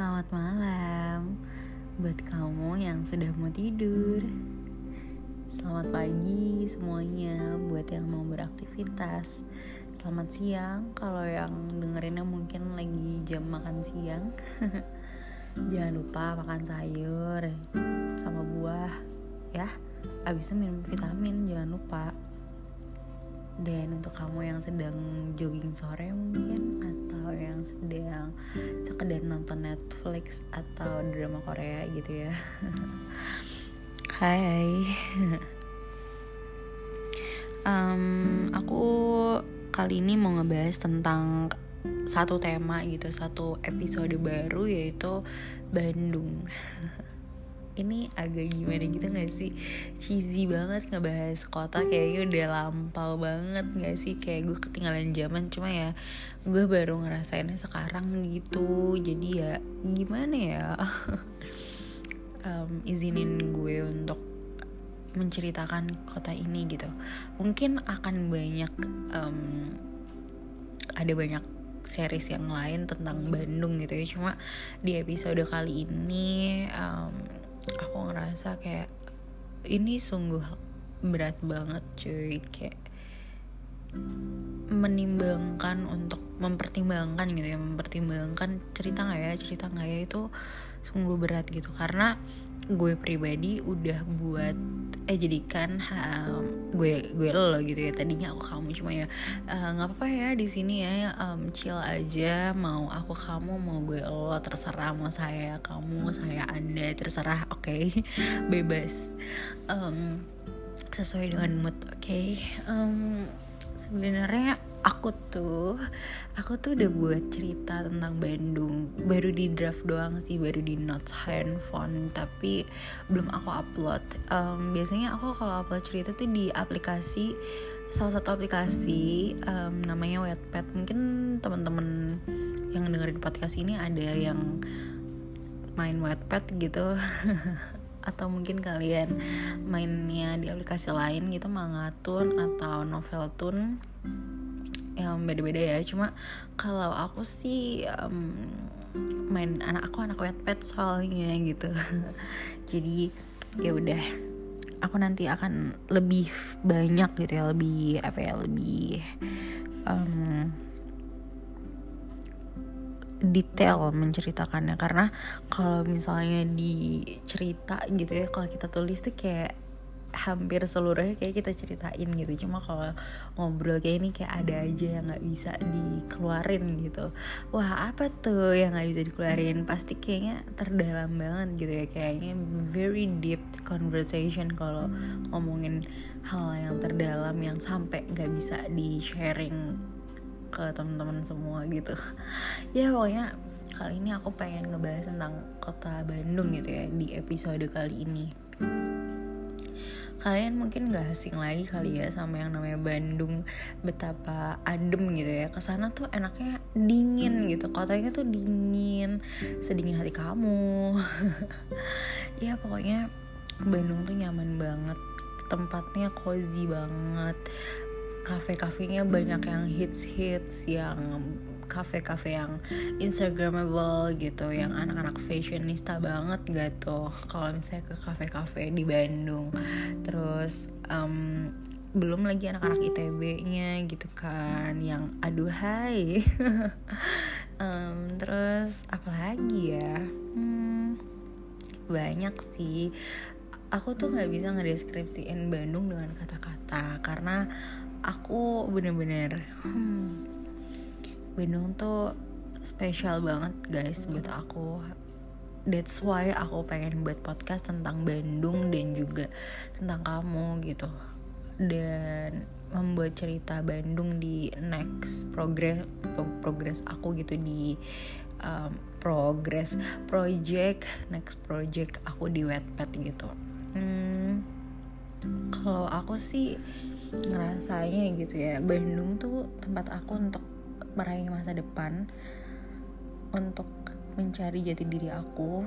Selamat malam buat kamu yang sudah mau tidur. Selamat pagi semuanya buat yang mau beraktivitas. Selamat siang kalau yang dengerinnya mungkin lagi jam makan siang. Jangan lupa makan sayur sama buah ya. Abis itu minum vitamin jangan lupa. Dan untuk kamu yang sedang jogging sore mungkin atau yang sedang sekedar nonton Netflix atau drama Korea gitu ya. Hai. um, aku kali ini mau ngebahas tentang satu tema gitu, satu episode baru yaitu Bandung. ini agak gimana gitu gak sih? Cheesy banget ngebahas kota kayaknya udah lampau banget gak sih? Kayak gue ketinggalan zaman cuma ya gue baru ngerasainnya sekarang gitu. Jadi ya gimana ya? Um, izinin gue untuk menceritakan kota ini gitu. Mungkin akan banyak um, ada banyak series yang lain tentang Bandung gitu ya. Cuma di episode kali ini um, aku ngerasa kayak ini sungguh berat banget cuy. Kayak menimbangkan untuk mempertimbangkan gitu ya mempertimbangkan cerita nggak ya cerita nggak ya itu sungguh berat gitu. Karena gue pribadi udah buat eh jadikan um, gue gue lo gitu ya tadinya aku kamu cuma ya eh, nggak uh, apa-apa ya di sini ya um, chill aja mau aku kamu mau gue lo terserah mau saya kamu saya anda terserah oke okay? bebas um, sesuai dengan mood oke okay? um, sebenarnya aku tuh aku tuh udah buat cerita tentang Bandung. Baru di draft doang sih baru di notes handphone tapi belum aku upload. Um, biasanya aku kalau upload cerita tuh di aplikasi salah satu aplikasi um, namanya Wattpad. Mungkin teman-teman yang dengerin podcast ini ada yang main Wattpad gitu atau mungkin kalian mainnya di aplikasi lain gitu Mangatun atau Noveltun yang beda-beda ya. Cuma kalau aku sih um, main anak aku anak pet soalnya gitu. Jadi ya udah. Aku nanti akan lebih banyak gitu ya lebih apa ya lebih um, detail menceritakannya. Karena kalau misalnya di cerita gitu ya kalau kita tulis tuh kayak hampir seluruhnya kayak kita ceritain gitu. Cuma kalau ngobrol kayak ini kayak ada aja yang nggak bisa dikeluarin gitu. Wah apa tuh yang nggak bisa dikeluarin? Pasti kayaknya terdalam banget gitu ya. Kayaknya very deep conversation kalau ngomongin hal yang terdalam yang sampai nggak bisa di sharing ke teman-teman semua gitu. Ya pokoknya kali ini aku pengen ngebahas tentang kota Bandung gitu ya di episode kali ini. Kalian mungkin gak asing lagi kali ya sama yang namanya Bandung betapa adem gitu ya. Ke sana tuh enaknya dingin gitu kotanya tuh dingin sedingin hati kamu. Ya pokoknya Bandung tuh nyaman banget tempatnya cozy banget kafe-kafenya banyak yang hits-hits yang kafe-kafe yang instagramable gitu yang anak-anak fashionista banget gak tuh? Kalau misalnya ke kafe-kafe di Bandung. Terus um, belum lagi anak-anak ITB-nya gitu kan yang aduhai um, terus apalagi ya? Hmm, banyak sih. Aku tuh nggak bisa ngedeskripsiin Bandung dengan kata-kata karena aku bener-bener hmm, Bandung tuh spesial banget guys buat aku. That's why aku pengen buat podcast tentang Bandung dan juga tentang kamu gitu. Dan membuat cerita Bandung di next progress progress aku gitu di um, progress project next project aku di Wattpad gitu. Hmm, kalau aku sih ngerasanya gitu ya Bandung tuh tempat aku untuk meraih masa depan untuk mencari jati diri aku,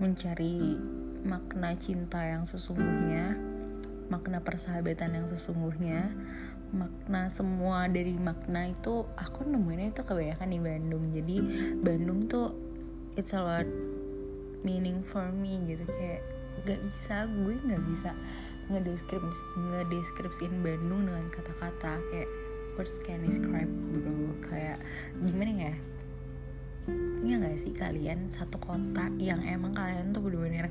mencari makna cinta yang sesungguhnya, makna persahabatan yang sesungguhnya, makna semua dari makna itu aku nemuin itu kebanyakan di Bandung. Jadi Bandung tuh it's a lot meaning for me gitu kayak gak bisa gue nggak bisa ngedeskripsi ngedeskripsiin Bandung dengan kata-kata kayak words can describe bro? Kayak gimana ya? Punya gak sih kalian satu kota yang emang kalian tuh bener-bener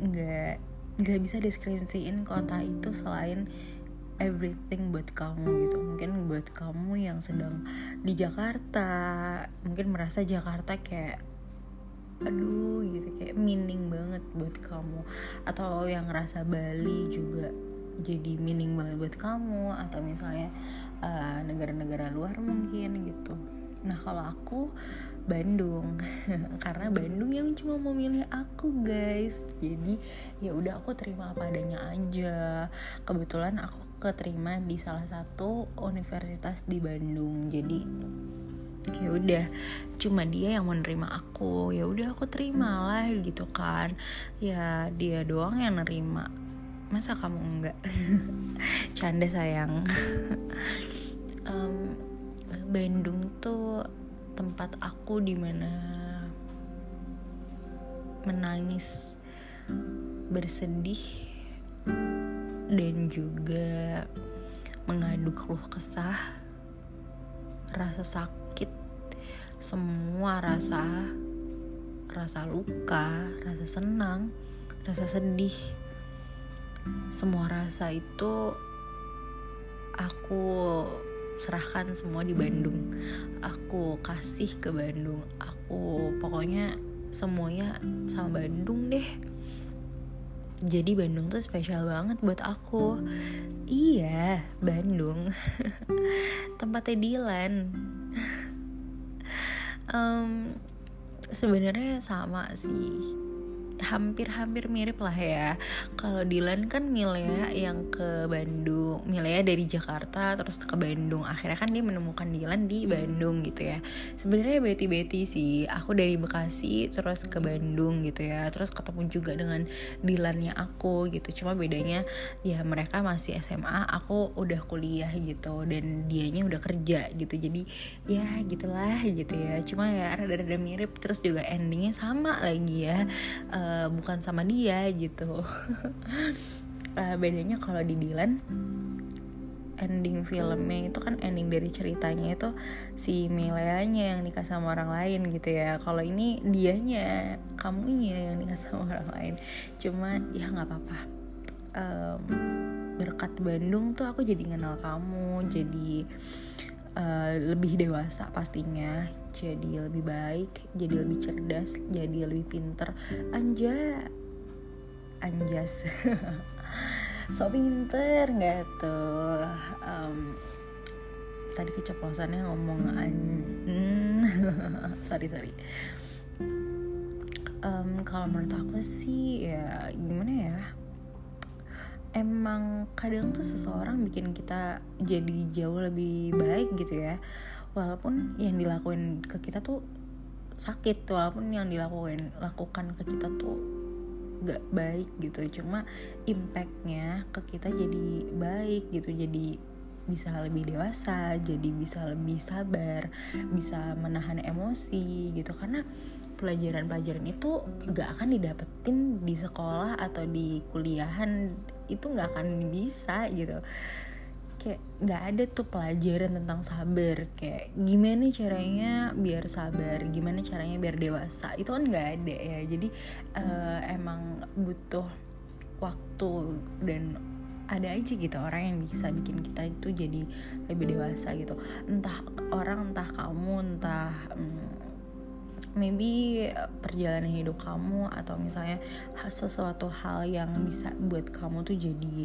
nggak nggak bisa deskripsiin kota itu selain everything buat kamu gitu. Mungkin buat kamu yang sedang di Jakarta mungkin merasa Jakarta kayak aduh gitu. Kayak meaning banget buat kamu. Atau yang ngerasa Bali juga jadi meaning banget buat kamu. Atau misalnya negara negara-negara luar mungkin gitu. Nah kalau aku Bandung. Karena Bandung yang cuma mau milih aku guys. Jadi ya udah aku terima apa adanya aja. Kebetulan aku keterima di salah satu universitas di Bandung. Jadi ya udah cuma dia yang menerima aku. Ya udah aku terima lah gitu kan. Ya dia doang yang nerima. Masa kamu enggak? Canda sayang. Um, Bandung tuh tempat aku di mana menangis bersedih dan juga mengaduk keluh kesah rasa sakit semua rasa rasa luka, rasa senang, rasa sedih. Semua rasa itu aku serahkan semua di Bandung. Aku kasih ke Bandung. Aku pokoknya semuanya sama Bandung deh. Jadi Bandung tuh spesial banget buat aku. Iya, Bandung. Tempatnya Dilan um, sebenarnya sama sih hampir-hampir mirip lah ya. Kalau Dilan kan Milea yang ke Bandung, Milea dari Jakarta terus ke Bandung. Akhirnya kan dia menemukan Dilan di Bandung gitu ya. Sebenarnya beti-beti sih. Aku dari Bekasi terus ke Bandung gitu ya. Terus ketemu juga dengan Dilannya aku gitu. Cuma bedanya ya mereka masih SMA, aku udah kuliah gitu dan dianya udah kerja gitu. Jadi ya gitulah gitu ya. Cuma ya rada-rada mirip terus juga endingnya sama lagi ya. Uh, uh, bukan sama dia gitu. Uh, bedanya kalau di Dylan ending filmnya itu kan ending dari ceritanya itu si Mileanya yang nikah sama orang lain gitu ya. Kalau ini dianya kamunya yang nikah sama orang lain. Cuma ya nggak apa-apa. Um, berkat Bandung tuh aku jadi kenal kamu jadi uh, lebih dewasa pastinya jadi lebih baik jadi lebih cerdas jadi lebih pinter. Anja anjas. So pinter nggak tuh? Um, tadi keceplosannya ngomong an sorry sorry. Um, kalau menurut aku sih ya gimana ya emang kadang tuh seseorang bikin kita jadi jauh lebih baik gitu ya. Walaupun yang dilakuin ke kita tuh sakit walaupun yang dilakuin lakukan ke kita tuh gak baik gitu. Cuma impactnya ke kita jadi baik gitu jadi bisa lebih dewasa jadi bisa lebih sabar bisa menahan emosi gitu. Karena pelajaran-pelajaran itu gak akan didapetin di sekolah atau di kuliahan itu gak akan bisa gitu. Kayak nggak ada tuh pelajaran tentang sabar. Kayak gimana caranya biar sabar gimana caranya biar dewasa. Itu kan nggak ada ya. Jadi uh, emang butuh waktu dan ada aja gitu orang yang bisa bikin kita itu jadi lebih dewasa gitu. Entah orang entah kamu entah um, maybe perjalanan hidup kamu atau misalnya sesuatu hal yang bisa buat kamu tuh jadi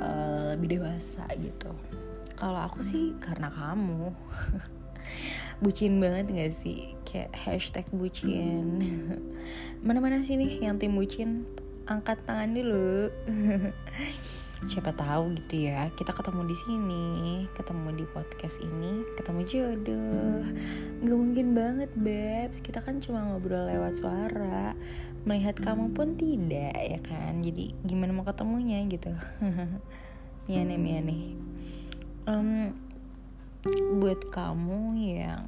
uh, lebih dewasa gitu. Kalau aku sih karena kamu. Bucin banget gak sih? Kayak hashtag bucin. Mana-mana sih nih yang tim bucin? Angkat tangan dulu siapa tahu gitu ya kita ketemu di sini ketemu di podcast ini ketemu jodoh. Nggak mungkin banget babes kita kan cuma ngobrol lewat suara. Melihat kamu pun tidak ya kan? Jadi gimana mau ketemunya gitu? Miane miane um, buat kamu yang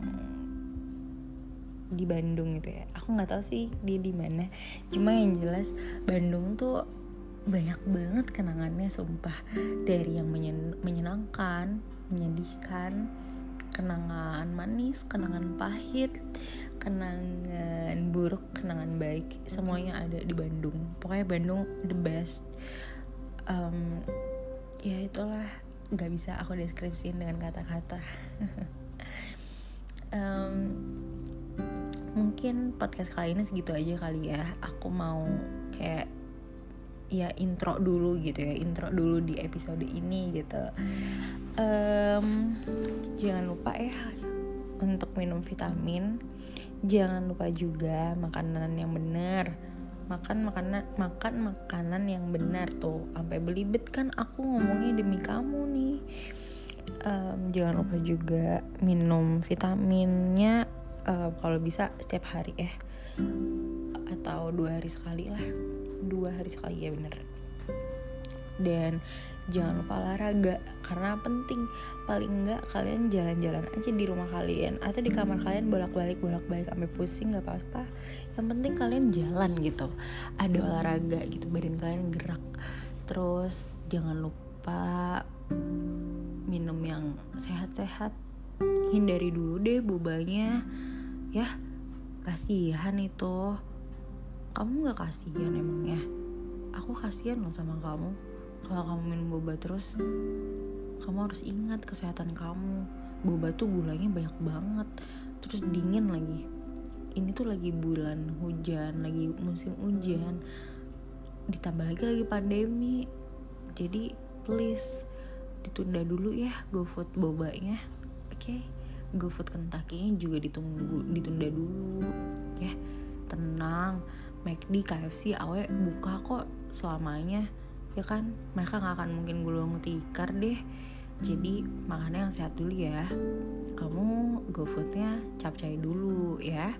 di Bandung gitu ya aku nggak tahu sih dia di mana. Cuma yang jelas Bandung tuh banyak banget kenangannya sumpah. Dari yang menyen menyenangkan menyedihkan kenangan manis kenangan pahit kenangan buruk kenangan baik semuanya ada di Bandung. Pokoknya Bandung the best. Um, ya itulah nggak bisa aku deskripsiin dengan kata-kata. Um, mungkin podcast kali ini segitu aja kali ya. Aku mau kayak ya intro dulu gitu ya intro dulu di episode ini gitu. Um, jangan lupa ya untuk minum vitamin. Jangan lupa juga makanan yang benar. Makan makanan makan makanan yang benar tuh. Sampai belibet kan aku ngomongnya demi kamu nih. Um, jangan lupa juga minum vitaminnya uh, kalau bisa setiap hari ya. Atau dua hari sekali lah dua hari sekali ya bener. Dan jangan lupa olahraga karena penting. Paling enggak kalian jalan-jalan aja di rumah kalian atau di kamar kalian bolak-balik bolak-balik sampai pusing nggak apa-apa. Yang penting kalian jalan gitu. Ada olahraga gitu. Badan kalian gerak. Terus jangan lupa minum yang sehat-sehat. Hindari dulu deh bobanya. Ya kasihan itu kamu nggak kasihan emangnya aku kasihan loh sama kamu. Kalau kamu minum boba terus kamu harus ingat kesehatan kamu. Boba tuh gulanya banyak banget terus dingin lagi. Ini tuh lagi bulan hujan lagi musim hujan. Ditambah lagi lagi pandemi. Jadi please ditunda dulu ya GoFood bobanya. Oke? Okay? GoFood Kentucky juga ditunggu ditunda dulu ya. Tenang McD, KFC, awe buka kok selamanya ya kan? Mereka nggak akan mungkin gulung tikar deh. Jadi makannya yang sehat dulu ya. Kamu GoFoodnya capcay dulu ya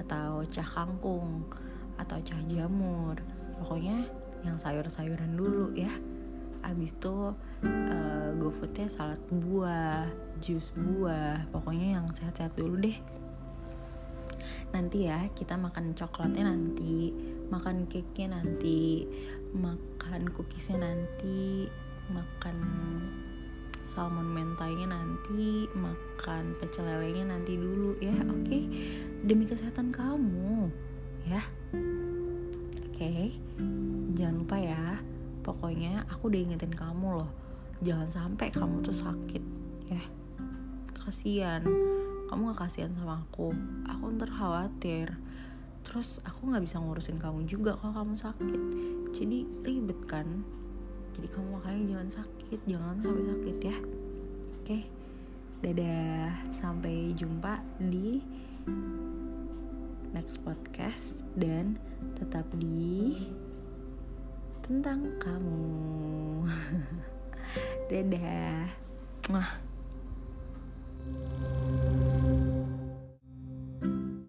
atau cah kangkung atau cah jamur. Pokoknya yang sayur-sayuran dulu ya. Abis itu uh, GoFoodnya salad buah jus buah. Pokoknya yang sehat-sehat dulu deh nanti ya kita makan coklatnya nanti makan cake nya nanti makan cookiesnya nanti makan salmon mentainya nanti makan pecel lelenya nanti dulu ya oke okay? demi kesehatan kamu ya oke okay? jangan lupa ya pokoknya aku udah ingetin kamu loh jangan sampai kamu tuh sakit ya kasihan kamu gak kasihan sama aku. Aku ntar khawatir. Terus aku nggak bisa ngurusin kamu juga kalau kamu sakit. Jadi ribet kan? Jadi kamu makanya jangan sakit. Jangan sampai sakit ya. Oke? Dadah. Sampai jumpa di next podcast. Dan tetap di tentang kamu. Dadah. Mwah.